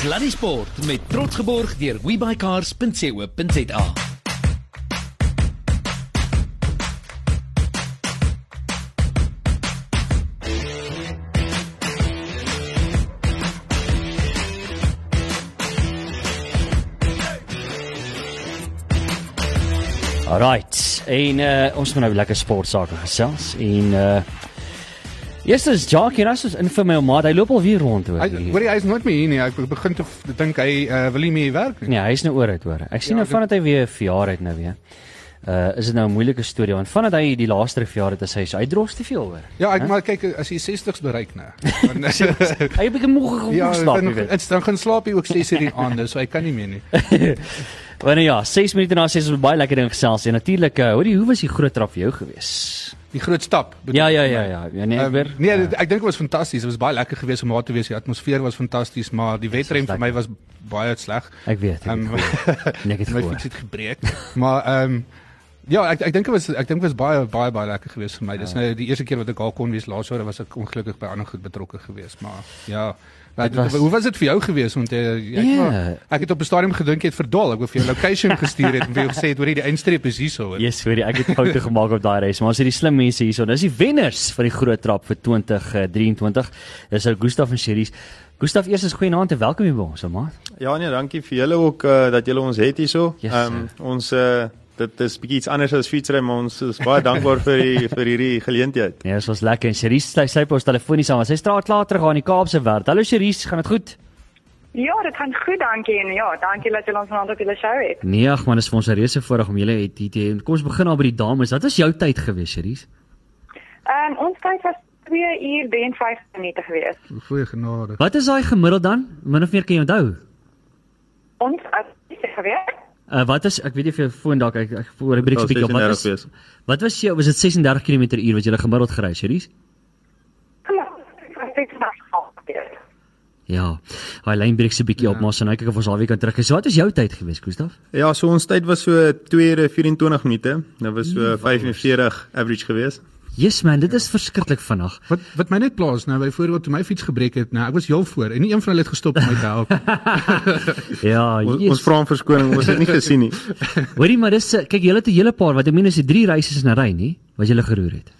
Sluddy Sport met trots geborg deur webycars.co.za. Alright. En uh, ons moet nou lekker sportsake gesels en uh Eers is Jackie Rasmus in vir my maat. Hy loop al weer rond hoor. Hy hoor jy hy is nooit meer hier nie. Ek begin te dink hy uh, wil nie meer werk nie. Nee, hy is nou oor dit hoor. Ek sien Ja, nou vandat hy weer verjaar het nou weer. Uh is dit nou 'n moeilike storie want vandat hy die laaste verjaar het, is hy so hy dros te veel hoor. Ja, ek maar kyk as jy 60s bereik nou. Dan Hy begin moeg ja, geslaap, jy dan, weet. dan gaan slaap jy ook 6 uur die aande, so hy kan nie meer nie. Wanneer ja, 6 minute na 6 is ons baie lekker ding gesels en natuurlik uh, hoorie, hoe was die groot trap vir jou gewees? Die groot stap. bedoel Ja, ja, ja, ja. Ja, nee, ek Ehm, weer. nee, dit- ek dink dit was fantasties. Dit was baie lekker geweest om daar te wees. Die atmosfeer was fantasties, maar die wedren vir my was baie sleg. Ek weet. Ek Ehm, weet. Nee, ek het my fiets het gebreek. Maar ehm um, ja, ek ek dink dit was ek dink was baie baie baie lekker geweest vir my. Dis nou die eerste keer wat ek daar kon wees. Laas jaar was ek ongelukkig by ander goed betrokke geweest, maar ja. Dit Wat, was- hoe was dit vir jou geweest want ek, Ja. yeah. ek het op 'n stadium gedink jy het verdwaal. Ek wou vir jou location gestuur het en vir jou gesê het hoor jy die eindstreep is hierso. hoor. Yes, weet jy, ek het foute gemaak op daai reis, maar ons het die slim mense hierso. Dis die wenners vir die groot trap vir 2023. Dis ou Gustaf en Cherise. Gustaf, eers is goeie aand en welkom hier by ons, ou maat. Ja nee, dankie vir julle ook uh, dat julle ons het hierso. Yes, Ehm ons uh, dit is bietjie iets anders as fietsry, maar ons is baie dankbaar vir die vir hierdie geleentheid. Ja, dit was lekker en Cherise sy sy pos telefonies aan, sy straat klaar terug aan die Kaapse wêreld. Hallo Cherise, gaan dit goed? Ja, dit gaan goed, dankie en ja, dankie dat jy ons vanaand op julle show het. Nee, ag man, dis vir ons 'n reuse voorreg om julle het hier te hê. Kom ons begin al by die dames. Wat was jou tyd gewees, Cherise? Ehm ons tyd was 2 uur 53 minute gewees. Goeie genade. Wat is daai gemiddeld dan? Min of meer kan jy onthou? Ons as gewees. Uh, wat is ek weet nie of jou foon dalk ek ek voor 'n breek bietjie op wat is 36 wees. Wat was jou was dit 36 km/h wat jy gemiddeld. Ek het gehoor. Ja. Hy lyn breek so 'n bietjie ja. op, maar so nou kyk of ons alweer kan terug. So wat is jou tyd gewees, Gustaf? Ja, so ons tyd was so 2 ure 24 minute. Dit was so 45 average geweest. Yes man, dit is verskriklik vinnig. Wat wat my net plaas nou byvoorbeeld toe my fiets gebreek het, nou ek was heel voor en nie een van hulle het gestop om my te help. Ja, Ons, yes. ons vra om verskoning, ons het nie gesien nie. Hoorie, maar dis eh, kyk julle het 'n hele paar wat ek meen is die drie reisies in 'n ry, nie? Wat julle geroer het.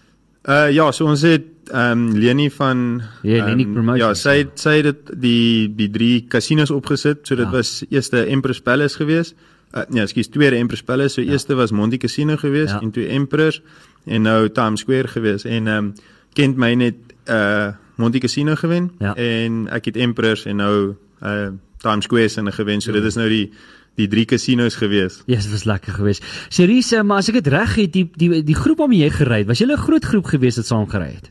Uh ja, so ons het ehm um, Leni van Ja, Leni ehm, Promotions. Ja, sy het- sy het dit die die drie casinos opgesit. So dit Ja. was eerste Empress Palace geweest. Uh, nee, ekskuus, tweede Empress Palace. So ja. eerste was Monte Casino geweest Ja. en toe Empress en nou Times Square geweest en ehm um, kent my net uh Monte Casino gewen Ja. en ek het Empress en nou uh Times Square se gewen. So dit is nou die die drie casinos geweest. Ja, yes, dit was lekker geweest. Cherise, maar as ek dit reg het, die die die groep waarmee jy gery het, was julle 'n groot groep geweest wat saam gery het?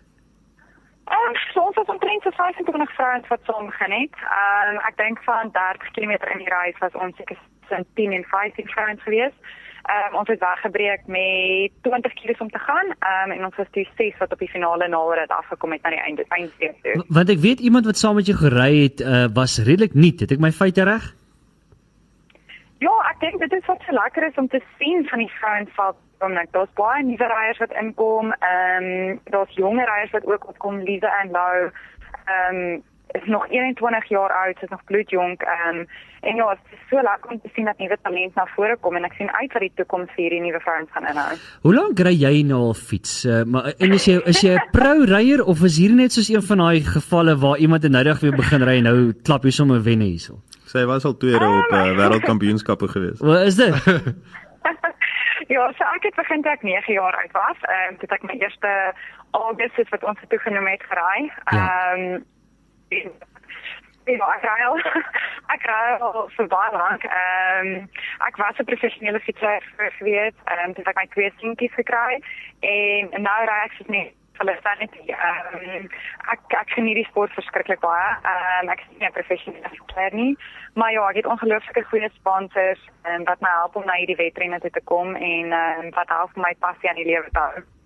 Ehm so ons was omtrent so 25 vrouens wat saam begin het. Ehm ek dink van 30 km in die reis was ons seker tussen 10 en 15 vrouens gewees. Ehm ons het weggebreek met 20 km om te gaan. Ehm en ons was toe 6 wat op die finale naalrit afgekom het na die einde eindstreep toe. Want ek weet iemand wat saam met jou gery het, uh, was redelik nuut. Het ek my feite reg? Ja, ek dink dit is wat so lekker is om te sien van die vrouensveld om net daar's baie nuwe ryers wat inkom. Ehm um, daar's jonger ryers wat ook opkom, Lisa en Lou. Ehm um, is nog 21 jaar oud, is nog bloedjonk. Ehm um, en ja, dit is so lekker om te sien dat nuwe talent na vore kom en ek sien uit wat die toekoms vir hierdie nuwe vrouens gaan inhou. Hoe lank ry jy nou al fiets? Uh, maar en is jy is jy 'n pro ryer of is hier net soos een van daai gevalle waar iemand eendag weer begin ry en nou klap jy sommer wenne hierso? Sy was al tweede op uh, wêreldkampioenskappe geweest. Wat is dit? ja, so ek het begin toe ek 9 jaar oud was. Ehm um, toe het ek my eerste Augustus wat ons het toegenoem het gery. Ja. Ehm um, Ja, ek ry al. Ek ry al vir baie lank. Ehm um, ek was 'n professionele fietser gewees. Ehm um, toe ek my twee seentjies gekry en nou ry ek soos net hulle sanity. Ehm um, ek ek geniet die sport verskriklik baie. Ehm um, ek is nie 'n professionele fietser nie, maar ja, ek het ongelooflike goeie sponsors en wat my help om na hierdie wedrenne toe te kom en ehm um, wat help my passie aan die lewe te hou.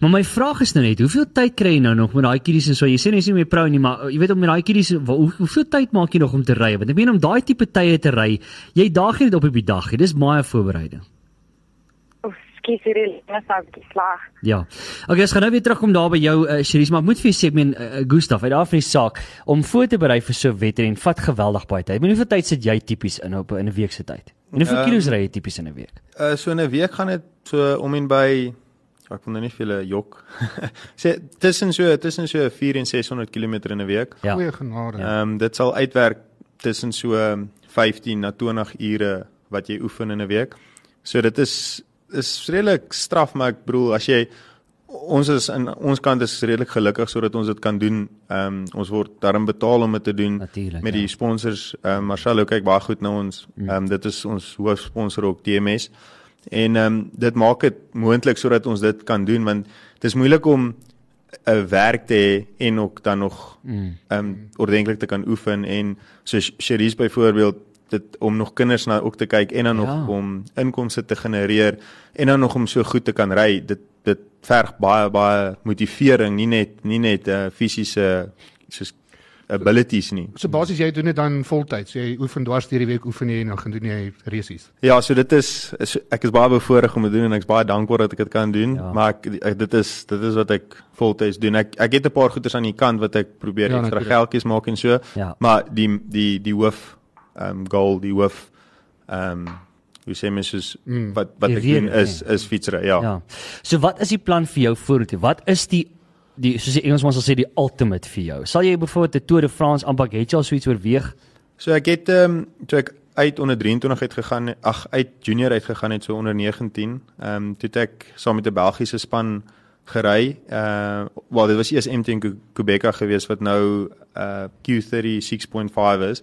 Maar my vraag is nou net, hoeveel tyd kry jy nou nog met daai kiddies en so? Jy sê jy is nie meer pro nie, maar jy weet om met daai kiddies, hoe, hoeveel tyd maak jy nog om te ry? Want ek meen om daai tipe tye te ry, jy daag nie net op op die dag nie. Dis baie voorbereiding. Oef, skies hierdie bietjie sleg. Ja. Okay, ons gaan nou weer terugkom daar by jou uh, Cherise, maar ek moet vir jou sê ek meen uh, Gustaf, uit daar van die saak om voor te berei vir so 'n wedren vat geweldig baie tyd. Hoeveel tyd sit jy tipies in op in 'n week se tyd? En hoeveel Ehm, kilos ry jy tipies in 'n week? Uh so in 'n week gaan dit so om en by ek wil nou nie vir julle jok. sê tussen so tussen so 4 en 600 km in 'n week. Ja. Goeie genade. Ehm um, dit sal uitwerk tussen so 15 na 20 ure wat jy oefen in 'n week. So dit is is redelik straf maar ek bedoel as jy ons is in ons kant is redelik gelukkig sodat ons dit kan doen. Ehm um, ons word daarom betaal om dit te doen Natuurlik, met ja. die sponsors. Ehm um, Marcelo kyk baie goed na ons. Ehm um, dit is ons hoofsponsor ook DMS. En ehm um, dit maak dit moontlik sodat ons dit kan doen want dit is moeilik om 'n werk te hê en ook dan nog Mm. ehm um, ordentlik te kan oefen en so Cherise byvoorbeeld dit om nog kinders na ook te kyk en dan Ja. nog om inkomste te genereer en dan nog om so goed te kan ry dit dit verg baie baie motivering nie net nie net 'n uh, fisiese soos abilities nie. So basies jy doen dit dan voltyds. Jy oefen dwars deur die week oefen jy en dan gaan doen jy resies. Ja, so dit is, is ek is baie bevoorreg om dit te doen en ek's baie dankbaar dat ek dit kan doen, Ja. maar ek, ek dit is dit is wat ek voltyds doen. Ek ek het 'n paar goeders aan die kant wat ek probeer Ja, extra natuurlijk. geldjies maak en so. Ja. Maar die die die hoof ehm um, goal, die hoof ehm um, hoe sê mens soos Mm. wat wat Die ek doen rede, is is fietsry, ja. Ja. So wat is die plan vir jou vorentoe? Wat is die die soos die Engelsman sal sê die ultimate vir jou? Sal jy byvoorbeeld 'n Tour de France aanpak? Het jy al so iets oorweeg? So ek het ehm um, toe ek uit onder 23 uit gegaan, ag uit junior uit gegaan het so onder 19. Ehm um, toe ek saam met 'n Belgiese span gery. Uh wel dit was eers MT Ku- Quebeca geweest wat nou uh Q30 6.5 is.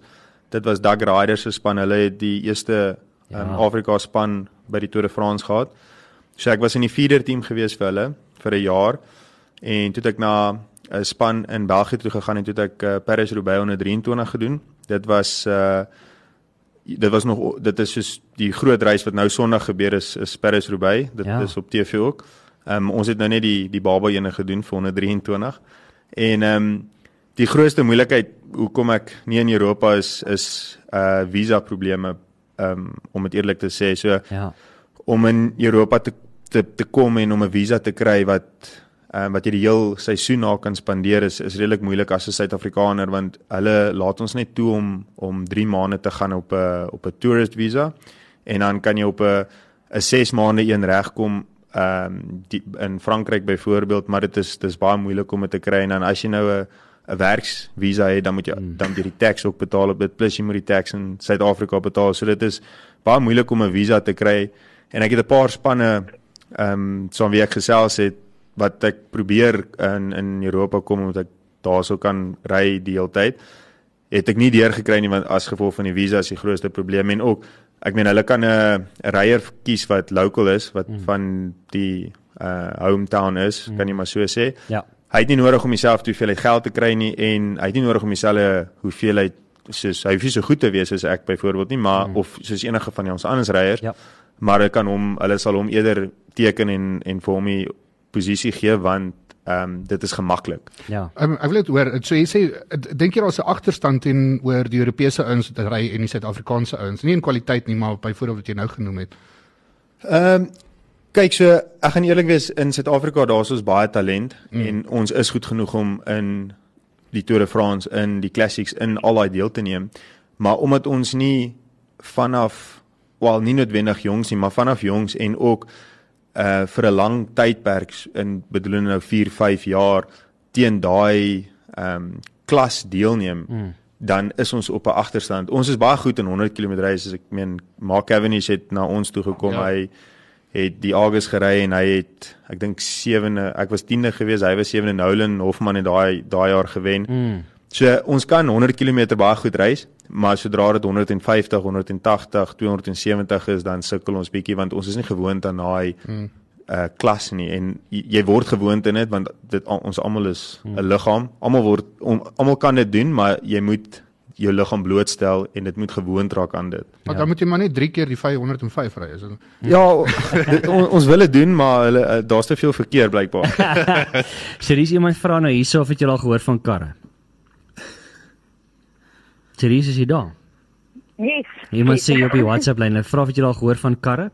Dit was Doug Ryder se span. Hulle het die eerste um, Ja. Afrika span by die Tour de France gehad. So ek was in die feeder team geweest vir hulle vir 'n jaar en toe het ek na 'n span in België toe gegaan en toe het ek uh, Paris-Roubaix onder 23 gedoen. Dit was uh dit was nog dit is soos die groot reis wat nou Sondag gebeur is is Paris-Roubaix. Dit Ja. is op TV ook. Ehm um, ons het nou net die die baba ene gedoen vir 123. En ehm um, die grootste moeilikheid hoekom ek nie in Europa is is uh visa probleme ehm um, om dit eerlik te sê. So Ja. om in Europa te te te kom en om 'n visa te kry wat um, wat jy die heel seisoen na kan spandeer is is redelik moeilik as 'n Suid-Afrikaner want hulle laat ons net toe om om 3 maande te gaan op 'n op 'n tourist visa. En dan kan jy op 'n 'n 6 maande een regkom ehm um, die- in Frankryk byvoorbeeld maar dit is dis baie moeilik om dit te kry. En dan as jy nou 'n 'n werksvisa het dan moet jy dan moet jy die tax ook betaal op dit plus jy moet die tax in Suid-Afrika betaal. So dit is baie moeilik om 'n visa te kry. En ek het 'n paar spanne ehm um, so wie ek gesels het wat ek probeer in in Europa kom omdat ek daarso kan ry die hele tyd het ek nie deur gekry nie want as gevolg van die visa is die grootste probleem en ook ek meen hulle kan 'n ryer kies wat local is wat mm. van die uh hometown is mm. kan jy maar so sê Ja. hy het nie nodig om homself te hoeveelheid geld te kry nie en hy het nie nodig om dieselfde hoeveelheid soos hy hoef nie so goed te wees as ek byvoorbeeld nie maar mm. of soos enige van die ons ander ryers Ja. maar hulle kan hom hulle sal hom eerder teken en en vir hom die posisie gee want ehm um, dit is gemaklik. Ja. Um, ek wil net hoor, so jy sê dink jy daar's 'n agterstand teenoor die Europese ouens wat ry en die Suid-Afrikaanse ouens? Nie in kwaliteit nie, maar byvoorbeeld wat jy nou genoem het. Ehm um, kyk so ek gaan eerlik wees in Suid-Afrika daar's ons baie talent mm. en ons is goed genoeg om in die Tour de France in die classics in al daai deel te neem. Maar omdat ons nie vanaf wel nie noodwendig jongs nie, maar vanaf jongs en ook uh vir 'n lang tydperk in bedoeling nou 4, 5 jaar teen daai ehm um, klas deelneem. Mm dan is ons op 'n agterstand. Ons is baie goed in 100 km reis. Ek meen Mark Cavendish het na ons toe gekom. Ja. Hy het die August gery en hy het ek dink 7de, ek was 10de gewees, hy was 7de Nolan Hofman het daai daai jaar gewen. Mm. So ons kan 100 km baie goed reis, maar sodra dit 150, 180, 270 is, dan sukkel ons bietjie want ons is nie gewoond aan daai Mm. uh klas nie en jy, jy word gewoond in dit want dit ons almal is 'n liggaam. Almal word almal kan dit doen, maar jy moet jou liggaam blootstel en dit moet gewoond raak aan dit. Maar Ja. dan moet jy maar net 3 keer die 505 ry. Is dit Ja, dit, on, ons wil dit doen, maar hulle uh, daar's te veel verkeer blykbaar. Cherise iemand vra nou hierso of het jy al gehoor van karre? Cherise is jy daar? Yes. Iemand sê op die WhatsApp lyn, hulle vra of jy al gehoor van karre?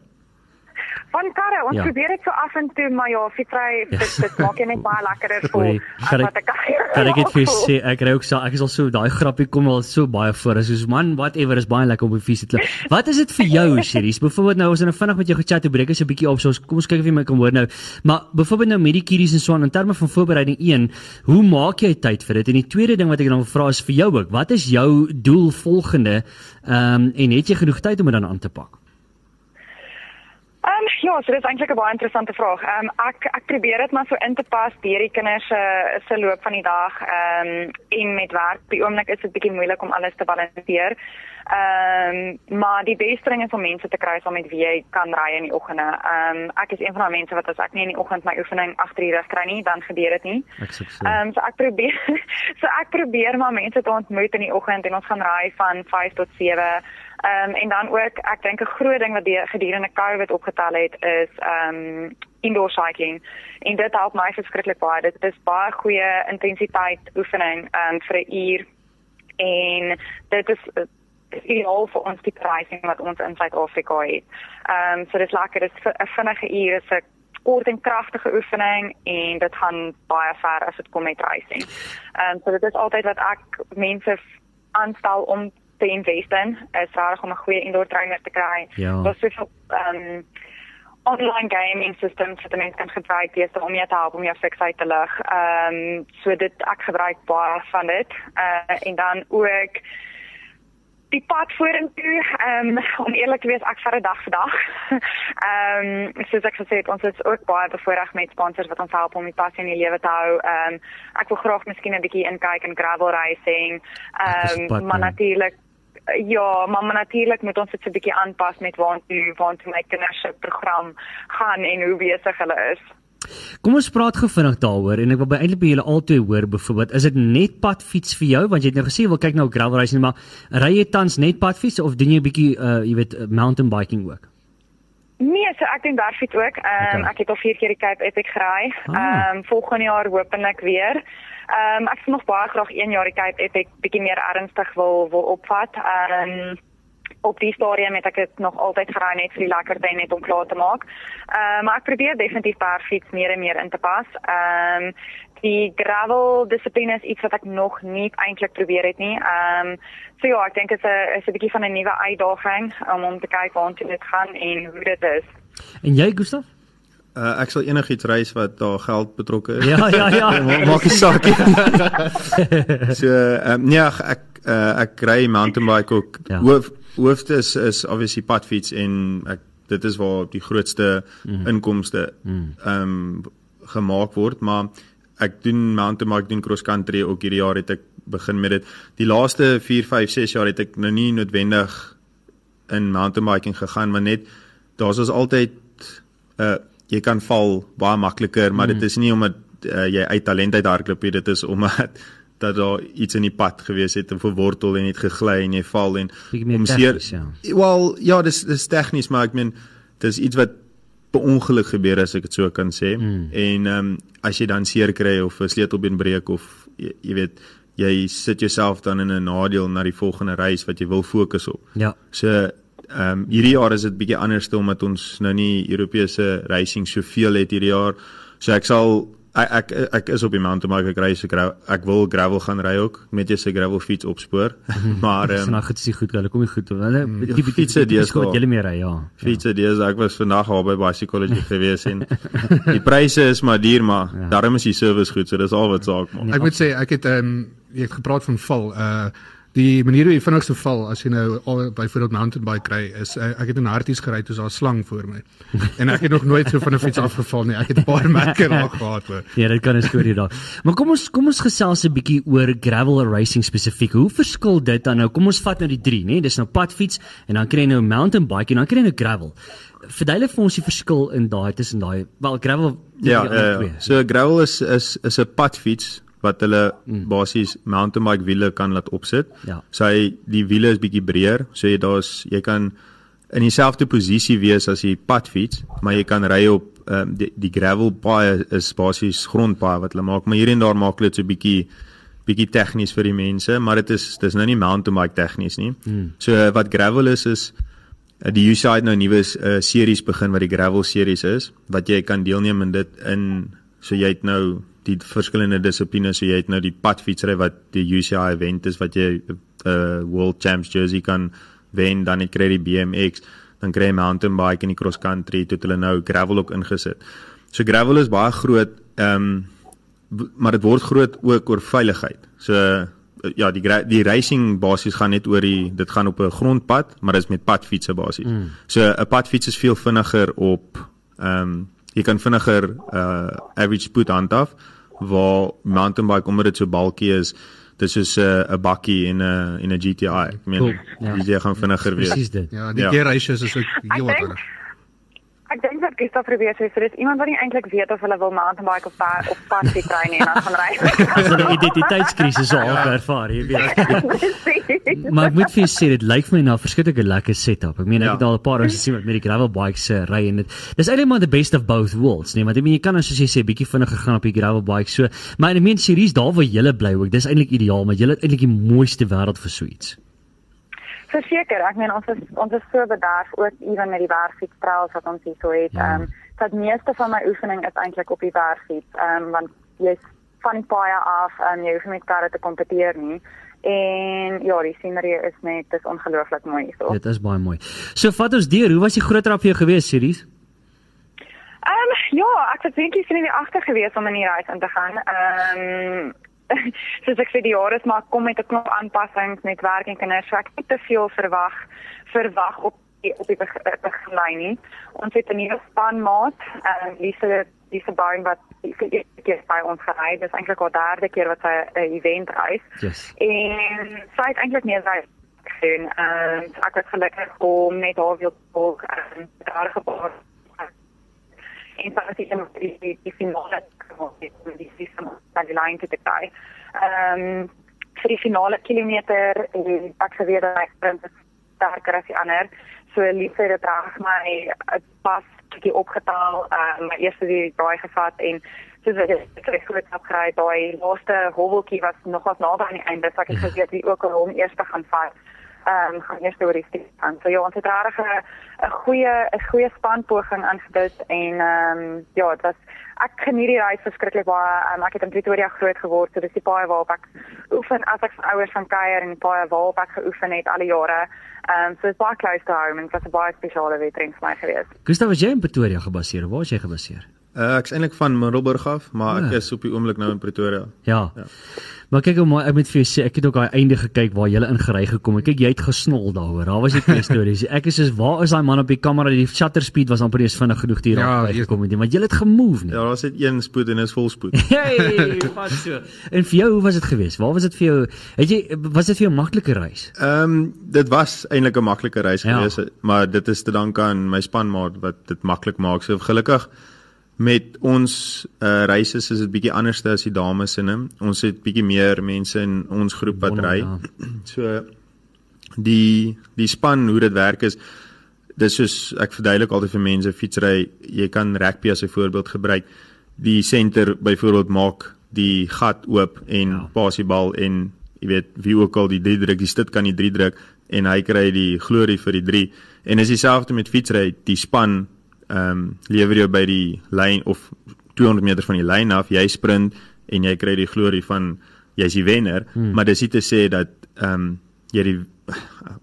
Van karre, ons Ja. ja. probeer dit so af en toe, maar ja, fietsry dit, dit maak jy net baie lekkerder voel. Hoorie, as kan wat ek 'n karre kan ek net vir sê ek ry ook so ek is al so daai grappie kom al so baie voor. As soos man, whatever is baie lekker om op die fiets te klim. Wat is dit vir jou, Cherise? Byvoorbeeld nou ons het nou vinnig met jou gechat, toe breek ons 'n bietjie op. So ons kom ons kyk of jy my kan hoor nou. Maar byvoorbeeld nou met die kiddies en so aan in terme van voorbereiding 1, hoe maak jy tyd vir dit? En die tweede ding wat ek dan vra is vir jou ook. Wat is jou doel volgende? Ehm um, en het jy genoeg tyd om dit dan aan te pak? Ehm um, ja, so dis eintlik 'n baie interessante vraag. Ehm um, ek ek probeer dit maar so in te pas deur die kinders se se loop van die dag. Ehm um, en met werk, die oomblik is dit bietjie moeilik om alles te balanseer. Ehm um, maar die beste ding is om mense te kry saam met wie jy kan ry in die oggende. Ehm um, ek is een van daai mense wat as ek nie in die oggend my oefening agter die rug kry nie, dan gebeur dit nie. Ehm um, so ek probeer so ek probeer maar mense te ontmoet in die oggend en ons gaan ry van 5 tot 7. Ehm um, en dan ook ek dink 'n groot ding wat die gedurende COVID opgetel het is ehm um, indoor cycling. En dit help my verskriklik baie. Dit is baie goeie intensiteit oefening ehm um, vir 'n uur en dit is is ideaal vir ons tipe reising wat ons in Suid-Afrika het. Ehm um, so dis lekker, dis 'n vinnige uur, is 'n kort en kragtige oefening en dit gaan baie ver as dit kom met reising. Ehm um, so dit is altyd wat ek mense aanstel om te invest in, is reg om 'n goeie indoor trainer te kry. Ja. Daar's soveel ehm um, online gaming systems wat mense kan gebruik deesdae om jou te help om jou fiks uit te lig. Ehm um, so dit ek gebruik baie van dit. Uh en dan ook die pad vorentoe, ehm um, om eerlik te wees, ek vat dit dag vir dag. Ehm um, soos ek gesê het, ons is ook baie bevoordeel met sponsors wat ons help om die passie in die lewe te hou. Ehm um, ek wil graag miskien 'n bietjie inkyk in gravel racing. Ehm pad, um, maar ja. natuurlik Ja, maar, natuurlik moet ons dit so 'n bietjie aanpas met waartoe waartoe my kinders se program gaan en hoe besig hulle is. Kom ons praat gou vinnig daaroor en ek wil by eintlik by julle albei hoor byvoorbeeld is dit net padfiets vir jou want jy het nou gesê jy wil kyk na gravel racing maar ry jy tans net padfiets of doen jy 'n bietjie uh jy weet uh, mountain biking ook? Nee, so ek doen werfiets ook. Ehm um, Okay. ek het al 4 keer die Cape Epic gery. Ah. Ehm um, volgende jaar hopelik weer. Ehm um, ek sal nog baie graag een jaar die Cape Epic bietjie meer ernstig wil wil opvat. Ehm um, op die stadium het ek dit nog altyd gery net vir die lekkerte en net om klaar te maak. Ehm um, maar ek probeer definitief werfiets meer en meer in te pas. Ehm um, die gravel dissipline is iets wat ek nog nie eintlik probeer het nie. Ehm um, so ja, ek dink dit is 'n bietjie van 'n nuwe uitdaging um, om te kyk waartoe dit gaan en hoe dit is. En jy Gustaf? Uh, ek sal enigiets reis wat daar geld betrokke is. Ja ja ja. Ma- maak nie saak nie. so ehm um, nee ag, ek uh, ek ry mountain bike ook. Ja. Hoof hoofde is is obviously padfiets en ek dit is waar die grootste mm. inkomste ehm um, gemaak word, maar ek doen mountain bike, doen cross country ook hierdie jaar het ek begin met dit. Die laaste 4, 5, 6 jaar het ek nou nie noodwendig in mountain biking gegaan, maar net daar's ons altyd uh jy kan val baie makliker, maar mm. dit is nie omdat uh, jy uit talent uit hardloop nie, dit is omdat dat daar iets in die pad gewees het en verwortel en het gegly en jy val en om seer ja. Wel, ja, dis dis tegnies, maar ek meen dis iets wat per ongeluk gebeur as ek dit so kan sê. Mm. En ehm um, as jy dan seer kry of 'n sleutelbeen breek of jy, jy weet jy sit jouself dan in 'n nadeel na die volgende reis wat jy wil fokus op. Ja. So ehm um, hierdie jaar is dit bietjie anders te omdat ons nou nie Europese racing soveel het hierdie jaar. So ek sal ek ek, ek is op die mountain bike ek ry so gravel, ek wil gravel gaan ry ook met jy se gravel fiets opspoor. maar Dis ehm nou goed, dis goed. Hulle kom nie goed. Hulle die die fietsen, die is skoot daar. julle meer ry, ja. fietsse dis ek was vandag al by Bicycology gewees en die pryse is maar duur maar ja. daarom is die service goed so dis al wat saak maak. Ek moet sê ek het ehm um, jy het gepraat van val. Uh die manier hoe jy vinnigste val as jy nou al byvoorbeeld mountain bike kry is uh, ek het in harties gery toe 'n slang voor my. En ek het nog nooit so van 'n fiets afgeval nie. Ek het 'n paar merke raak gehad hoor. Ja, dit kan 'n storie daar. Maar kom ons kom ons gesels 'n bietjie oor gravel racing spesifiek. Hoe verskil dit dan nou? Kom ons vat nou die drie, né? Dis nou padfiets en dan kry jy nou mountain bike en dan kry jy nou gravel. Verduidelik vir ons die verskil in daai tussen daai wel gravel Ja, ja, ja. twee. So gravel is is is 'n padfiets wat hulle mm. basies mountain bike wiele kan laat opsit. Ja. So hy die wiele is bietjie breër, so jy daar's jy kan in dieselfde posisie wees as die padfiets, maar jy kan ry op um, die, die gravel paai is basies grondpaai wat hulle maak, maar hier en daar maak hulle dit so bietjie bietjie tegnies vir die mense, maar dit is dis nou nie mountain bike tegnies nie. Mm. So wat gravel is is Uh, die UCI het nou nuwe uh, series begin wat die gravel series is wat jy kan deelneem in dit in so jy het nou die verskillende dissiplines so jy het nou die padfietsry wat die UCI event is wat jy 'n uh, World Champs jersey kan wen dan het kry die BMX dan kry jy mountain bike en die cross country tot hulle nou gravel ook ingesit. So gravel is baie groot ehm um, maar dit word groot ook oor veiligheid. So ja, die die racing basies gaan net oor die dit gaan op 'n grondpad, maar dit is met padfietsse basies. Mm. So 'n padfiets is veel vinniger op ehm um, jy kan vinniger uh average spoed handhaaf waar mountain bike omdat dit so bulky is dis is 'n uh, 'n bakkie in 'n in 'n GTI. Ek meen cool. ja. jy gaan vinniger wees. Presies dit. Ja, die ja. gear ratios is ook heel wat anders. Ek dink dat Gustav probeer sê vir dit iemand wat nie eintlik weet of hulle wil mountain bike of pa, of padjie kry nie en dan gaan ry. Dis 'n identiteitskrisis so half ervaar, jy weet. maar ek moet vir sê dit lyk vir my na 'n verskriklike lekker setup. Ek meen ek ja. het al 'n paar ons gesien met met die gravel bikes uh, ry en dit dis eintlik maar the best of both worlds, nee, want ek meen jy kan as jy sê bietjie vinniger gaan op die gravel bike. So, maar ek meen series daar waar jy bly ook. Dis eintlik ideaal, maar jy het eintlik die mooiste wêreld vir so iets. Verseker, ek meen ons is ons is so bederf ook ewen met die werkfietstrails wat ons hier so het. Ja. Ehm ja. um, dat meeste van my oefening is eintlik op die werkfiets. Ehm um, want jy's van die paai af en um, jy hoef met karre te kompeteer nie. En ja, die scenery is net dis ongelooflik mooi hier. Dit is baie mooi. So vat ons deur, hoe was die groot trap vir jou gewees, Siries? Ehm um, ja, ek het eintlik sien wie agter gewees om in die reis in te gaan. Ehm um, soos ek vir die jare is maar kom met 'n knop aanpassings met werk en kinders so ek het te veel verwag verwag op die, op die beginlyn nie. Ons het 'n nuwe spanmaat en uh, Lise Lise Bain wat die eerste keer by ons gery dis eintlik al derde keer wat sy 'n uh, event reis. Yes. en sy het eintlik meer sy gedoen. En ek het gelukkig om net haar wil ook en daar gepaard en dan het ek die die, die finale gemaak met die sistem van die lyn te kry. Ehm um, vir die finale kilometer en ek geweet dat ek sprint sterker as die ander. So liefde het reg my pas bietjie opgetel, uh, my eerste die draai gevat en soos ek het ek groot opgery daai laaste hobbeltjie was nog wat naby aan die einde, so ek het geweet wie ook al hom eers gaan vat ehm um, gaan eers oor die stuk aan. So ja, ons het reg 'n goeie 'n goeie spanpoging aangebied en ehm um, ja, dit was ek geniet die reis verskriklik baie. Um, ek het in Pretoria groot geword, so dis die paai waarop ek oefen as ek van ouers van kuier en die paai waarop ek geoefen het al die jare. Ehm um, so dit was baie close to home en dit was 'n baie spesiale wedren vir my gewees. Gustav, was jy in Pretoria gebaseer? Waar is jy gebaseer? Uh, ek is eintlik van Middelburg af, maar ja. ek is op die oomblik nou in Pretoria. Ja. ja. Maar kyk hoe mooi ek moet vir jou sê, ek het ook daai einde gekyk waar jy in gery gekom het. Kyk, jy het gesnol daaroor. Daar was die twee stories. Ek is soos waar is daai man op die kamera? Die shutter speed was amper eens vinnig genoeg hier ja, op gekom het, maar jy het gemove nie. Ja, daar's net een spoed en is vol spoed. hey, pas so. En vir jou, hoe was dit geweest? Waar was dit vir jou? Het jy was dit vir jou 'n maklike reis? Ehm, um, dit was eintlik 'n maklike reis ja. geweest, maar dit is te danke aan my spanmaat wat dit maklik maak. So gelukkig met ons uh, reise is dit bietjie anders as die dames in hom. Ons het bietjie meer mense in ons groep wat ry. Ja. So die die span hoe dit werk is dis soos ek verduidelik altyd vir mense fietsry, jy kan rugby as 'n voorbeeld gebruik. Die senter byvoorbeeld maak die gat oop en ja. pas die bal en jy weet wie ook al die 3 druk, die stit kan die 3 druk en hy kry die glorie vir die 3. En is dieselfde met fietsry, die span ehm um, lewer jou by die lyn of 200 meter van die lyn af, jy sprint en jy kry die glorie van jy's die wenner, hmm. maar dis nie te sê dat ehm um, jy die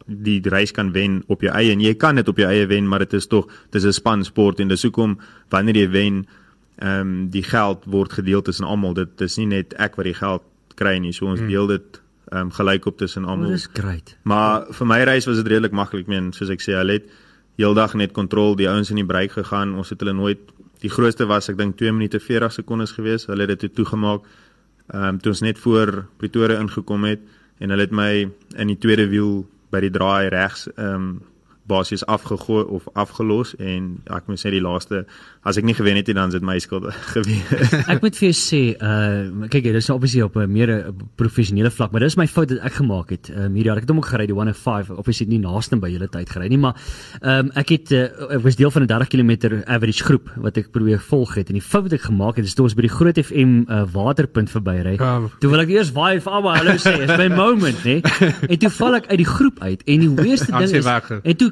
die reis kan wen op jou eie en jy kan dit op jou eie wen, maar dit is tog dis 'n span sport en dis hoekom wanneer jy wen ehm um, die geld word gedeel tussen almal. Dit is nie net ek wat die geld kry nie, so ons hmm. deel dit ehm um, gelyk op tussen almal. Dis great. Maar vir my reis was dit redelik maklik, men soos ek sê, al het heeldag net kontrol die ouens in die breek gegaan. Ons het hulle nooit die grootste was ek dink 2 minute 40 sekondes gewees. Hulle het dit toe toegemaak. Ehm um, toe ons net voor Pretoria ingekom het en hulle het my in die tweede wiel by die draai regs ehm um, basies afgegooi of afgelos en ek moet sê die laaste as ek nie gewen het nie dan is dit my skuld gewees. ek moet vir jou sê uh kyk jy dis obviously op 'n meer professionele vlak maar dis my fout dat ek gemaak het. Ehm um, hierdie ek het hom ook gery die 105 obviously nie naaste by julle tyd gery nie maar ehm um, ek het uh, ek was deel van 'n 30 km average groep wat ek probeer volg het en die fout wat ek gemaak het is toe ons by die Groot FM uh, waterpunt verby ry. Ja. Toe wil ek eers waai vir almal hallo sê is my moment nê. En toe val ek uit die groep uit en die hoogste ding is en toe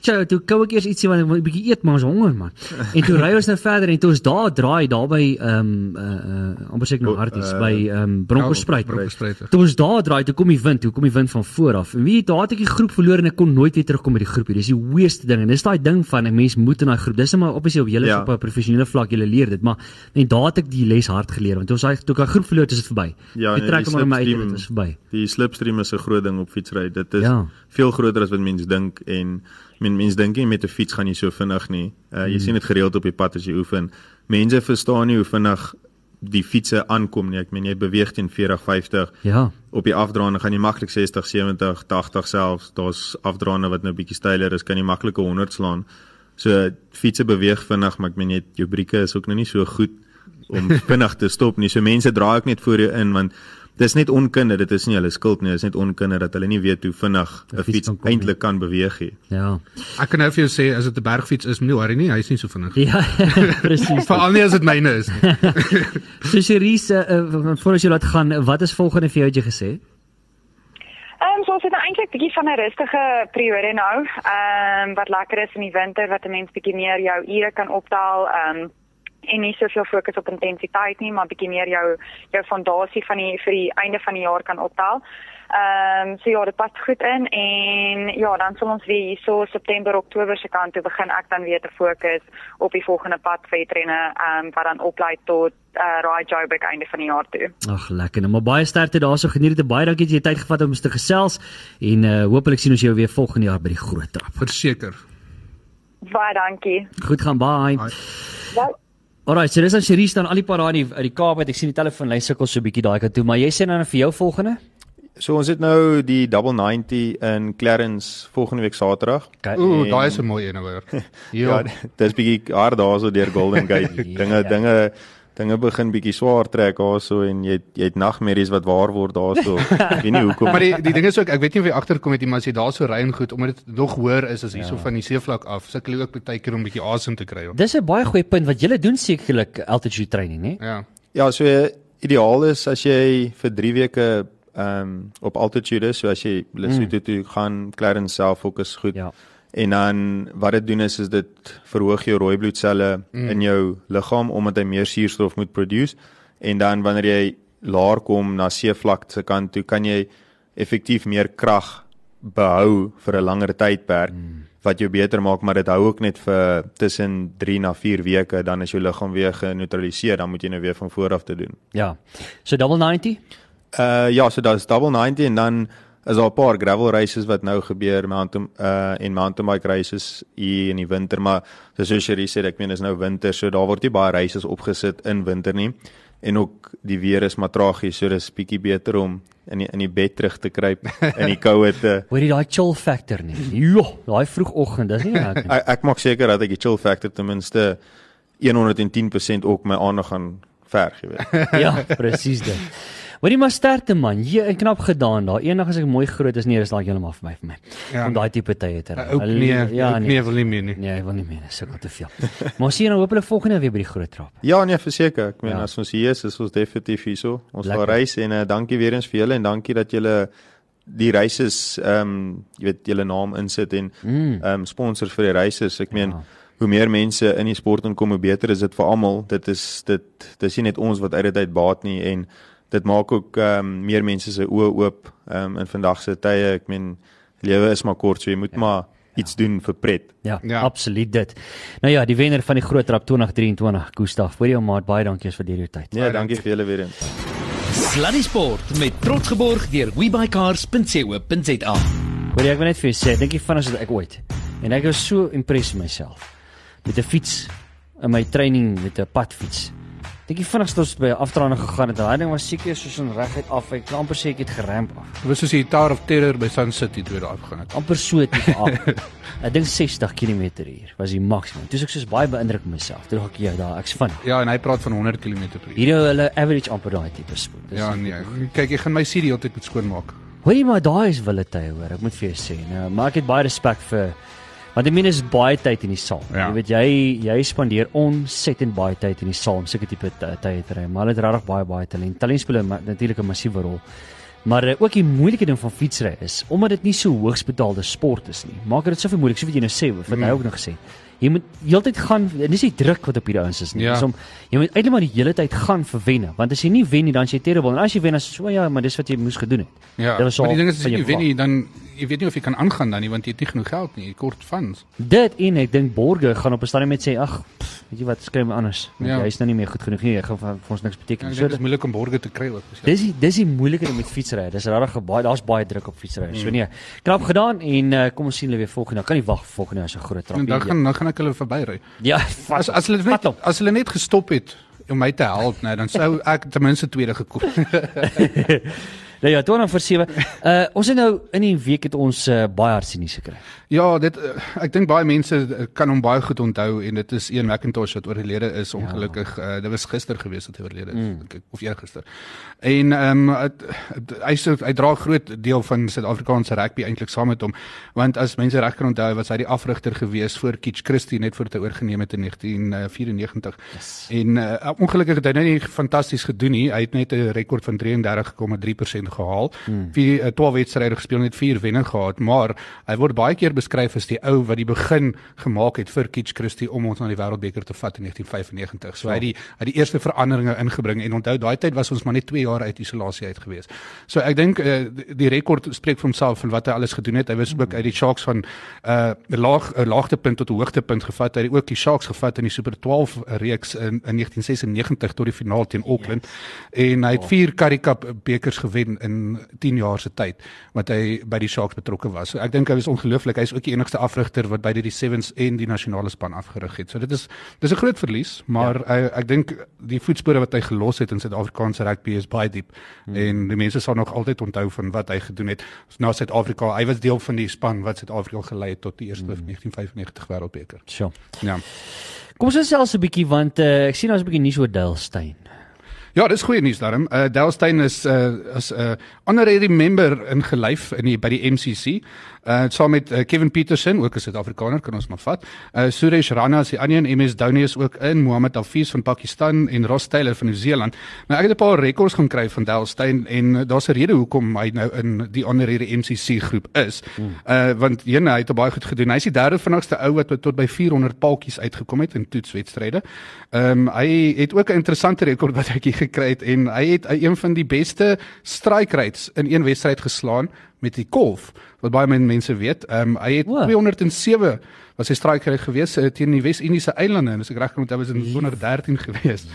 Tjou, toe kou ek eers ietsie want ek wil 'n bietjie eet, maar ons honger man. En toe ry ons nou verder en toe ons daar draai daar by ehm um, uh uh amper ek nou Harties uh, by ehm um, Bronkhorstspruit. Toe ons daar draai, toe kom die wind, toe kom die wind van voor af. En weet jy, daar het ek die groep verloor en ek kon nooit weer terugkom met die groepie. Dis die weerste ding en dis daai ding van 'n mens moet in daai groep. Dis net maar obviously op julle Ja. op 'n professionele vlak julle leer dit, maar en daar het ek die les hard geleer want toe ons daai toe ek daai groep verloor is dit verby. Ja, Jy nee, trek hom maar uit, dit is verby. Die slipstream is 'n groot ding op fietsry. Dit is ja. veel groter as wat mense dink en men mense dink nie met 'n fiets gaan jy so vinnig nie. Uh, jy Hmm. sien dit gereeld op die pad as jy oefen. Mense verstaan nie hoe vinnig die fietsse aankom nie. Ek meen jy beweeg teen 40, 50 Ja. op die afdraande gaan jy maklik 60, 70, 80 selfs. Daar's afdraande wat nou bietjie styler is, kan jy maklik 'n 100 slaan. So fietsse beweeg vinnig, maar ek meen jy jou brieke is ook nou nie so goed om vinnig te stop nie. So mense draai ook net voor jou in want dis net onkunde, dit is nie hulle skuld nie, dis net onkunde dat hulle nie weet hoe vinnig 'n fiets fiets nie. eintlik kan beweeg nie. Ja. Ek kan nou vir jou sê as dit 'n bergfiets is, moenie worry nie, hy's nie so vinnig. Ja, presies. Veral nie as dit myne is nie. So Cherise, uh, voor as jy laat gaan, wat is volgende vir jou het jy gesê? Ehm um, so ons het nou eintlik bietjie van 'n rustige periode nou. Ehm um, wat lekker is in die winter wat 'n mens bietjie meer jou ure kan optel. Ehm um, en nie soveel fokus op intensiteit nie, maar bietjie meer jou jou fondasie van die vir die einde van die jaar kan optel. Ehm um, so ja, dit pas goed in en ja, dan sal ons weer hierso September, Oktober se kant toe begin ek dan weer te fokus op die volgende pad wedrenne ehm um, wat dan oplei tot uh, Raai Joburg einde van die jaar toe. Ag, lekker. Nou maar baie sterkte daarso. Geniet dit baie. Dankie dat jy tyd gevat het om ons te gesels en uh hopelik sien ons jou weer volgende jaar by die groot trap. Verseker. Baie dankie. Goed gaan baie. Baie. Bye. Alright, so dis dan Cherise dan al die paar daai uit die- die Kaap uit. Ek sien die telefoonlyn sukkel so 'n bietjie daai kant toe, maar jy sê dan vir jou volgende? So ons het nou die double 90 in Clarence volgende week Saterdag. Okay. Ooh, daai is 'n mooi een hoor. Ja, Ja. dis bietjie hard daarso deur Golden Gate. dinge Ja. dinge dinge begin bietjie swaar trek daarso en jy het, jy het nagmerries wat waar word daarso. Ek weet nie hoekom. Maar die die ding is ook, ek weet nie of jy agterkom het nie, maar as jy daar so ry en goed omdat dit nog hoër is as hierso ja. van die seevlak af, sukkel jy ook baie keer om bietjie asem te kry. Dis 'n baie goeie punt wat julle doen sekerlik altitude training, né? Ja. Ja, so ideaal is as jy vir 3 weke ehm um, op altitude is, so as jy Lesotho mm. toe gaan, Clarence self fokus goed. Ja. En dan wat dit doen is is dit verhoog jou rooi bloedselle mm. in jou liggaam omdat hy meer suurstof moet produce en dan wanneer jy laer kom na seevlak se kant toe kan jy effektief meer krag behou vir 'n langer tydperk mm. wat jou beter maak maar dit hou ook net vir tussen 3 na 4 weke dan as jou liggaam weer geneutraliseer dan moet jy nou weer van voor af te doen. Ja. So double 90? Uh ja, so daar's double 90 en dan is daar 'n paar gravel races wat nou gebeur, mountain uh en mountain bike races hier in die winter, maar soos jy sê, ek meen is nou winter, so daar word nie baie races opgesit in winter nie. En ook die weer is maar tragies, so dis bietjie beter om in die, in die bed terug te kruip in die koue te Hoor jy daai chill factor nie? Jo, daai vroegoggend, dis nie lekker nie. ek, ek maak seker dat ek die chill factor ten minste 110% ook my aandag gaan verg, jy weet. Ja, presies dit. Hoorie maar sterkte man. Jy en knap gedaan daar. Eendag as ek mooi groot is, nee, dis dalk heeltemal vir my vir my. Ja. Om daai tipe tye te ry. Ou nee, ja, nee. nee wil nie meer nie. Nee, ek wil nie meer, dis sukkel te veel. Maar ons sien dan hopelik volgende weer by die groot trap. Ja, nee, verseker. Ek meen Ja. as ons hier is, is ons definitief hierso. Ons Lekker. gaan reis en uh, dankie weer eens vir julle en dankie dat julle die reises ehm um, jy weet julle naam insit en Mm. ehm um, sponsors vir die reises. Ek meen Ja. hoe meer mense in die sport inkom, hoe beter is dit vir almal. Dit is dit dis nie net ons wat uit dit uit baat nie en dit maak ook ehm um, meer mense se oë oop ehm um, in vandag se tye. Ek meen lewe is maar kort, so jy moet ja. maar iets ja. doen vir pret. Ja, ja, Ja. absoluut dit. Nou ja, die wenner van die groot trap 2023, Gustaf. Vir jou maat, baie dankie vir hierdie tyd. Nee, dankie vir julle weer eens. Sluddy Sport met trots geborg deur webycars.co.za. Hoor jy, ek wil net vir jou sê, dink jy van as ek ooit. En ek was so impressed met myself met 'n fiets in my training met 'n padfiets. Dink jy vinnig ons by 'n afdraande gegaan het. Daai ding was seker soos 'n reguit af. Ek kan amper sê ek het geramp af. Dit was soos die Tower of Terror by Sun City toe daar afgegaan het. amper so tipe af. ek dink 60 km/h was die maksimum. Toe ek soos baie beïndruk myself. Toe dink ek ja, daar ek's vinnig. Ja, en hy praat van 100 km/h. Hierdie hulle average amper daai tipe spoed. Dis- Ja, nee. Kyk, jy gaan my CD altyd moet skoonmaak. Hoorie maar daai is wille tye hoor. Ek moet vir jou sê. Nou, maar ek het baie respek vir want ek meen is baie tyd in die saal. Ja. Jy weet jy jy spandeer ontsettend baie tyd in die saal om sulke tipe tye te ry. Maar hulle het regtig baie baie talent. Talent speel natuurlik 'n massiewe rol. Maar uh, ook die moeilike ding van fietsry is omdat dit nie so hoogs betaalde sport is nie. Maak dit soveel moeilik, so wat jy nou sê, wat mm. hy ook nog gesê. Jy moet heeltyd gaan, dis nie druk wat op hierdie ouens is nie. Ja. Dis om jy moet eintlik maar die hele tyd gaan vir wenne, want as jy nie wen nie, dan is jy terrible. En as jy wen, dan is so ja, maar dis wat jy moes gedoen het. Ja. Dit was maar die al ding is as jy wen nie, dan jy weet nie of jy kan aangaan dan nie want jy het nie genoeg geld nie, jy kort funds. Dit en ek dink Borge gaan op 'n stadium met sê ag, weet jy wat, skryf my anders. Ja. Jy is nou nie meer goed genoeg nie. Jy gaan vir vir ons niks Ja, beteken. ek so dit is moeilik om borgers te kry ook. Dis die dis die moeilike ding met fietsry. Dis regtig baie daar's baie druk op fietsry. So nee, knap gedaan en uh, kom ons sien hulle weer volgende. Kan nie wag vir volgende jaar se groot En trappie. dan gaan dan gaan ek hulle verbyry. ja, As as hulle net vat as hulle net gestop het om my te help, nee, dan sou ek ten minste tweede gekom. Nou ja, toe dan vir 7. Uh ons het nou in die week het ons uh, baie hartsinies gekry. Ja, dit eh, ek dink baie mense eh, kan hom baie goed onthou en dit is een McIntosh wat oorlede is ongelukkig. Ja. Uh, dit was gister gewees dat hy oorlede is mm. ek, of eergister. En ehm um, hy sê hy dra 'n groot deel van Suid-Afrikaanse rugby eintlik saam met hom want as mense reg kan onthou was hy die afrigter gewees vir Kitch Christie net voor hy oorgeneem het in 1994. Yes. En uh, ongelukkig het hy nou nie fantasties gedoen nie. Hy het net 'n rekord van 33,3% gehaal. Hmm. Vier uh, 12 wedstryde gespeel net 4 wenne gehad, maar hy word baie keer beskryf as die ou wat die begin gemaak het vir Kitch Christie om ons na die Wêreldbeker te vat in 1995. So hy het die hy die eerste veranderinge ingebring en onthou daai tyd was ons maar net 2 jaar uit isolasie uit gewees. So ek dink uh, die, rekord spreek vir homself van wat hy alles gedoen het. Hy was ook uit die Sharks van 'n uh, laag 'n laagtepunt tot 'n hoogtepunt gevat. Hy het ook die Sharks gevat in die Super 12 reeks in, in 1996 tot die finaal teen Auckland. Yes. En hy het 4 Currie Cup bekers gewen in 10 jaar se tyd wat hy by die Sharks betrokke was. So ek dink hy was ongelooflik. Hy is ook die enigste afrigter wat by die Sevens en die nasionale span afgerig het. So dit is dis 'n groot verlies, maar ja. ek, ek dink die voetspore wat hy gelos het in Suid-Afrikaanse rugby is baie diep hmm. en die mense sal nog altyd onthou van wat hy gedoen het na Suid-Afrika. Hy was deel van die span wat Suid-Afrika gelei het tot die eerste hmm. 1995 Wêreldbeker. Sjoe. Ja. Kom ons gesels 'n bietjie want uh, ek sien daar's 'n bietjie nuus oor Dale Ja, dis goeie nuus daarom. Uh Delstein is uh as 'n uh, honorary member ingelyf in die by die MCC. Uh saam met uh, Kevin Peterson, ook 'n Suid-Afrikaner, kan ons maar vat. Uh Suresh Rana is die ander een, MS Dhoni is ook in, Mohammed Hafiz van Pakistan en Ross Taylor van Nieu-Seeland. Nou ek het 'n paar rekords gaan kry van Delstein en uh, daar's 'n rede hoekom hy nou in die honorary MCC groep is. Hmm. Uh want een hy het baie goed gedoen. Hy's die derde vinnigste ou wat tot by 400 paaltjies uitgekom het in toetswedstryde. Ehm um, hy het ook 'n interessante rekord wat hy gekry het en hy het een van die beste strike rates in een wedstryd geslaan met die golf wat baie mense weet. Ehm um, hy het wow. 207 was sy strike rate gewees uh, teen die Wes-Indiese eilande en as ek reg onthou was in 213 gewees.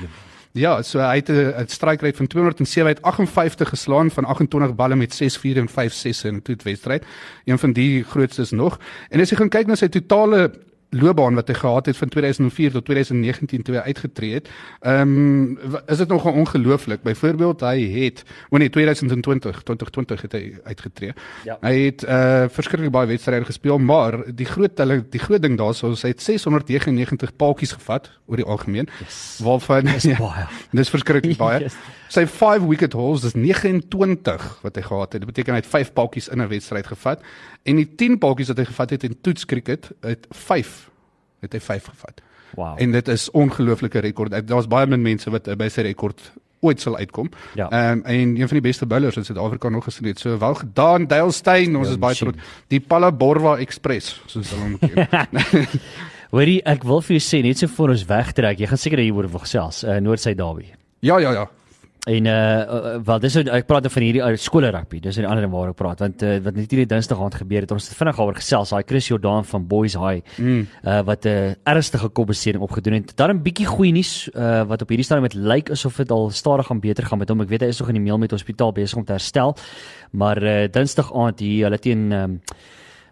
Ja, so hy het 'n strike rate van 207 uit 58 geslaan van 28 balle met 6-4 en 5-6 in 'n toetswedstryd. Een van die grootstes nog. En as jy gaan kyk na sy totale loopbaan wat hy gehad het van 2004 tot 2019 toe hy uitgetree het. Ehm um, is dit nogal ongelooflik. Byvoorbeeld hy het o nee 2020 2020 het hy uitgetree. Ja. Hy het uh verskriklik baie wedstryde gespeel, maar die groot hulle die groot ding daarso is hy het 699 paaltjies gevat oor die algemeen. Yes. Waarvan is ja, baie. Dis verskriklik baie. yes. Sy 5 wicket hauls dis 29 wat hy gehad het. Dit beteken hy het 5 paaltjies in 'n wedstryd gevat en die 10 paaltjies wat hy gevat het in toets cricket het 5 het hy 5 gevat. Wow. En dit is ongelooflike rekord. Daar's baie min mense wat by sy rekord ooit sal uitkom. Ja. Ehm um, en een van die beste bowlers in Suid-Afrika nog gesien het. So wel gedaan Dale Steyn, ons ja, is baie trots. Die Palaborwa Express, soos hulle hom ken. Hoorie, ek wil vir jou sê net so voor ons wegtrek, jy gaan seker hieroor wil gesels, uh, Noord-Suid Derby. Ja, ja, ja. En uh wel dis ek praat van hierdie uh, skole rugby. Dis 'n ander ding waaroor ek praat want uh, wat net hierdie Dinsdag aand gebeur het, ons het vinnig daaroor gesels. Daai Chris Jordan van Boys High mm. uh wat 'n uh, ernstige kopbesering opgedoen het. Dan 'n bietjie goeie nuus uh wat op hierdie stadium met lyk asof dit al stadig gaan beter gaan met hom. Ek weet hy is nog in die meel met hospitaal besig om te herstel. Maar uh Dinsdag aand hier hulle teen um,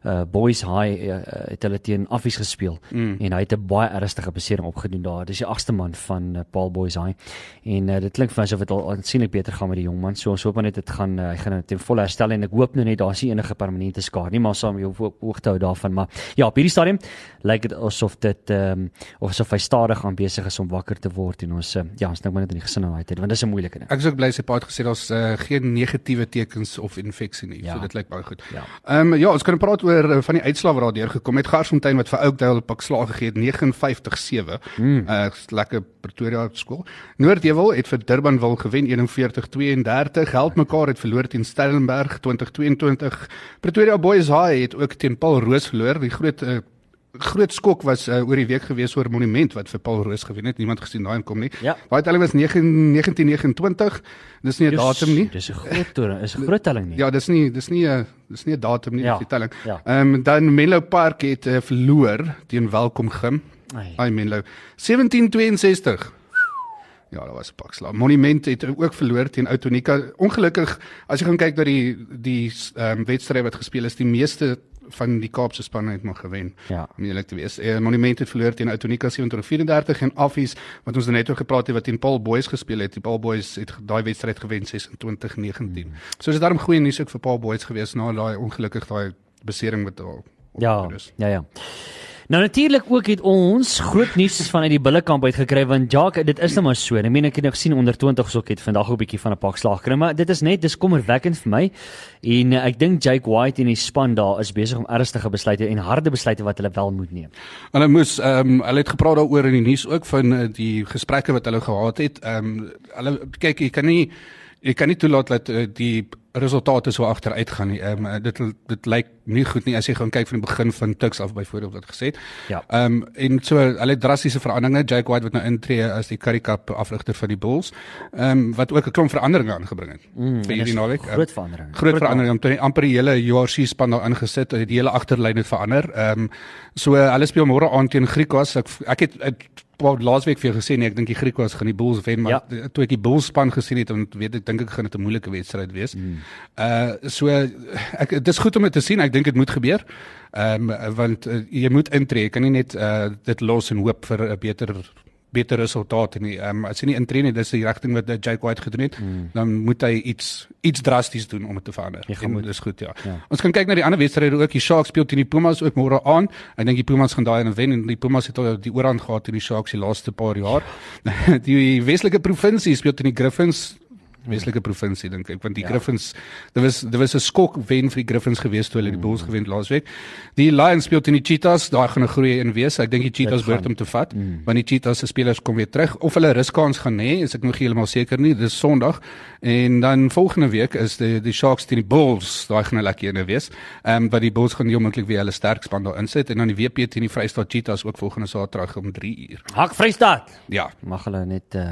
uh Boys High uh, het hulle teen Affies gespeel mm. en hy het 'n baie ernstige besering opgedoen daar. Dis die agste man van uh, Paul Boys High. En uh, dit klink vir my asof dit al aansienlik beter gaan met die jong man. So ons hoop net dit gaan uh, hy gaan ten volle herstel en ek hoop nou net daar is nie enige permanente skade nie, maar saam jou hoogte hou daarvan. Maar ja, op hierdie stadium lyk dit asof dit ehm um, of asof hy stadig aan besig is om wakker te word en ons uh, ja, ons dink maar net in die gesin daai tyd want dis 'n moeilike ding. Ek is ook bly sy pa het gesê daar's uh, geen negatiewe tekens of infeksie nie. Ja. So dit lyk baie goed. Ja. Ehm um, ja, ons kan praat oor oor uh, van die uitslae wat daar deurgekom het. Garsfontein wat vir Oakdale pak slag gegee het 59-7. Mm. Uh lekker Pretoria skool. Noordewil het vir Durbanville gewen 41-32. Heldmekaar het verloor teen Stellenberg 2022. Pretoria Boys High het ook teen Paul Roos verloor. Die groot uh, groot skok was uh, oor die week gewees oor monument wat vir Paul Roos gewen het. Niemand gesien daai kom nie. Ja. Daai telling was 9, 1929. Dis nie 'n datum nie. Dis 'n groot toer, is 'n groot telling nie. Ja, dis nie dis nie 'n dis nie 'n datum nie, Ja, dis die telling. ja. Ehm um, dan Menlo Park het uh, verloor teen Welkom Gim. Ai. Menlo 1762. Ja, daar was 'n pak slag. Monument het ook verloor teen Autonika. Ongelukkig as jy gaan kyk na die die ehm um, wedstrye wat gespeel is, die meeste van die Kaapse spanne het maar gewen. Ja. Om eerlik te wees. Eh, Monument het verloor teen Autonika 27-34 en Affies wat ons net oor gepraat het wat teen Paul Boys gespeel het. Die Paul Boys het daai wedstryd gewen 26-19. Hmm. So dis daarom goeie nuus ook vir Paul Boys gewees na daai ongelukkig daai besering wat daar Ja, ja, ja. Nou natuurlik ook het ons groot nuus vanuit die Bullekamp uit gekry want Jacques, dit is nou maar so. Ek meen ek het nou gesien onder 20 ook het vandag 'n bietjie van 'n pak slag gekry, maar dit is net dis kommerwekkend vir my. En uh, ek dink Jake White en die span daar is besig om ernstige besluite en harde besluite wat hulle wel moet neem. Hulle moes ehm um, hulle het gepraat daaroor in die nuus ook van uh, die gesprekke wat hulle gehad het. Ehm um, hulle kyk jy kan nie jy kan nie toelaat dat uh, die resultate so agteruit gaan nie. Ehm um, dit dit lyk nie goed nie as jy gaan kyk van die begin van Tuks af byvoorbeeld wat gesê het. Ja. Ehm um, en so hulle het drastiese veranderinge. Jake White wat nou intree as die Currie Cup afrigter vir die Bulls. Ehm um, wat ook 'n klomp veranderinge aangebring het Mm, vir hierdie naweek. Groot verandering. Groot verandering om toe amper die hele URC span daar ingesit, het die hele agterlyn het verander. Ehm um, so hulle speel môre aand teen Griekwas. Ek ek het ek wou laasweek vir jou gesê nee, ek dink die Griekwas gaan die Bulls wen, maar Ja. toe ek die Bulls span gesien het, dan weet ek dink ek gaan dit 'n moeilike wedstryd wees. Mm. Uh so ek dit is goed om dit te sien. Ek dink dit moet gebeur. Ehm um, want uh, jy moet intree. Jy kan nie net uh dit los en hoop vir 'n beter beter resultate nie. Ehm um, as jy nie intree nie, dis die rigting wat Jake White gedoen het, mm. dan moet hy iets iets drasties doen om dit te verander. En moet- dis goed, ja. Ja. ja. Ons kan kyk na die ander wedstryde ook. Die Sharks speel teen die Pumas ook môre aan. Ek dink die Pumas gaan daai en wen en die Pumas het al die oorhand gehad teen die Sharks die laaste paar jaar. die Weselike provinsie speel teen die Griffins Weselike provinsie dink ek want die Ja. Griffins daar was daar was 'n skok wen vir die Griffins gewees toe hulle die Bulls gewen het laasweek. Die Lions speel teen die Cheetahs, daai gaan 'n groei in wees. Ek dink die Cheetahs Dit behoort om te vat mm. want die Cheetahs se spelers kom weer terug of hulle ruskans gaan hê, is ek nog heeltemal seker nie. Dis Sondag en dan volgende week is die die Sharks teen die Bulls, daai gaan 'n lekker een wees. Ehm um, wat die Bulls gaan heeltemal weer hulle sterk span daar insit en dan die WP teen die Vrystaat Cheetahs ook volgende Saterdag om 3 uur. Hak Vrystaat. Ja. Mag hulle net uh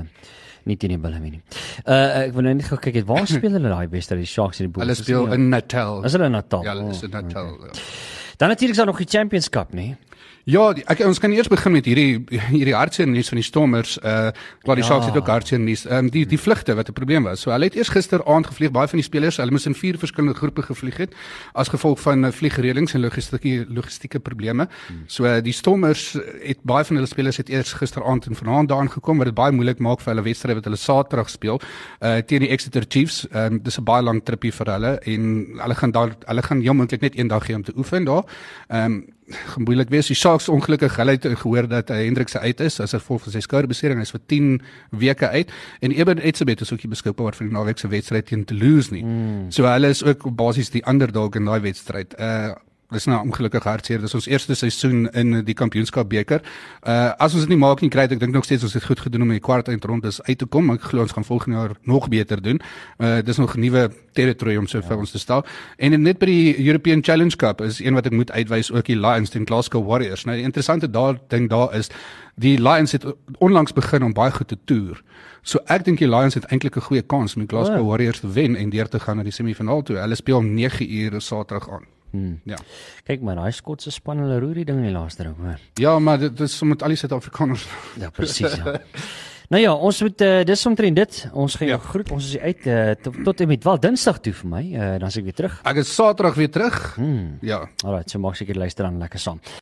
nie teen die bulle wen nie. Uh ek wil nou net gou kyk het waar speel hulle daai wedstryd die Sharks en die Bulls? Hulle speel in Natal. Is hulle in Natal? Ja, hulle is Oh, in Natal. okay. Ja. Dan natuurlik is daar nog die Champions Cup, nee. Ja, die, ek ons kan eers begin met hierdie hierdie hartseer nuus van die Stormers. Uh klaar die Ja. Sharks het ook hartseer nuus. Ehm um, die die vlugte wat 'n probleem was. So hulle het eers gister aand gevlieg baie van die spelers, hulle moes in vier verskillende groepe gevlieg het as gevolg van uh, vliegreëlings en logistieke logistieke probleme. Hmm. So uh, die Stormers het baie van hulle spelers het eers gisteraand en vanaand daaraan gekom wat dit baie moeilik maak vir hulle wedstryd wat hulle Saterdag speel uh teen die Exeter Chiefs. Ehm um, dis 'n baie lang tripie vir hulle en hulle gaan daar hulle gaan heel moontlik net een dag hê om te oefen daar. Ehm um, gaan moeilik wees. Die Sharks ongelukkig, hulle het gehoor dat uh, Hendrik se uit is as gevolg van sy skouerbesering. Hy's vir 10 weke uit en Eben Etzebeth is ook nie beskikbaar vir die naweek se wedstryd teen Toulouse nie. Mm. So hulle is ook basies die underdog in daai wedstryd. Uh Dis nou ongelukkig hartseer. Dis ons eerste seisoen in die kampioenskap beker. Uh as ons dit nie maak nie, kry ek dink nog steeds ons het goed gedoen om in die kwart eindrondes uit te kom. Ek glo ons gaan volgende jaar nog beter doen. Uh dis nog nuwe territory om so ja. vir ons te stel. En net by die European Challenge Cup is een wat ek moet uitwys ook die Lions teen Glasgow Warriors. Nou die interessante daar ding daar is die Lions het onlangs begin om baie goed te toer. So ek dink die Lions het eintlik 'n goeie kans om die Glasgow Ja. Warriors te wen en deur te gaan na die semifinaal toe. Hulle speel om 9 uur Saterdag aan. Hmm. Ja. Kyk maar, daai Skotse span hulle roer die ding in die laaste ding, hoor. Ja, maar dit dis met al die Suid-Afrikaners. Ja, presies ja. Nou ja, ons moet uh, dis omtrent dit. Ons gaan jou Ja. groet. Ons is uit uh, tot, tot en met wel Dinsdag toe vir my. Uh, dan is ek weer terug. Ek is Saterdag weer terug. Hmm. Ja. Alraai, so maak seker luister dan lekker saam.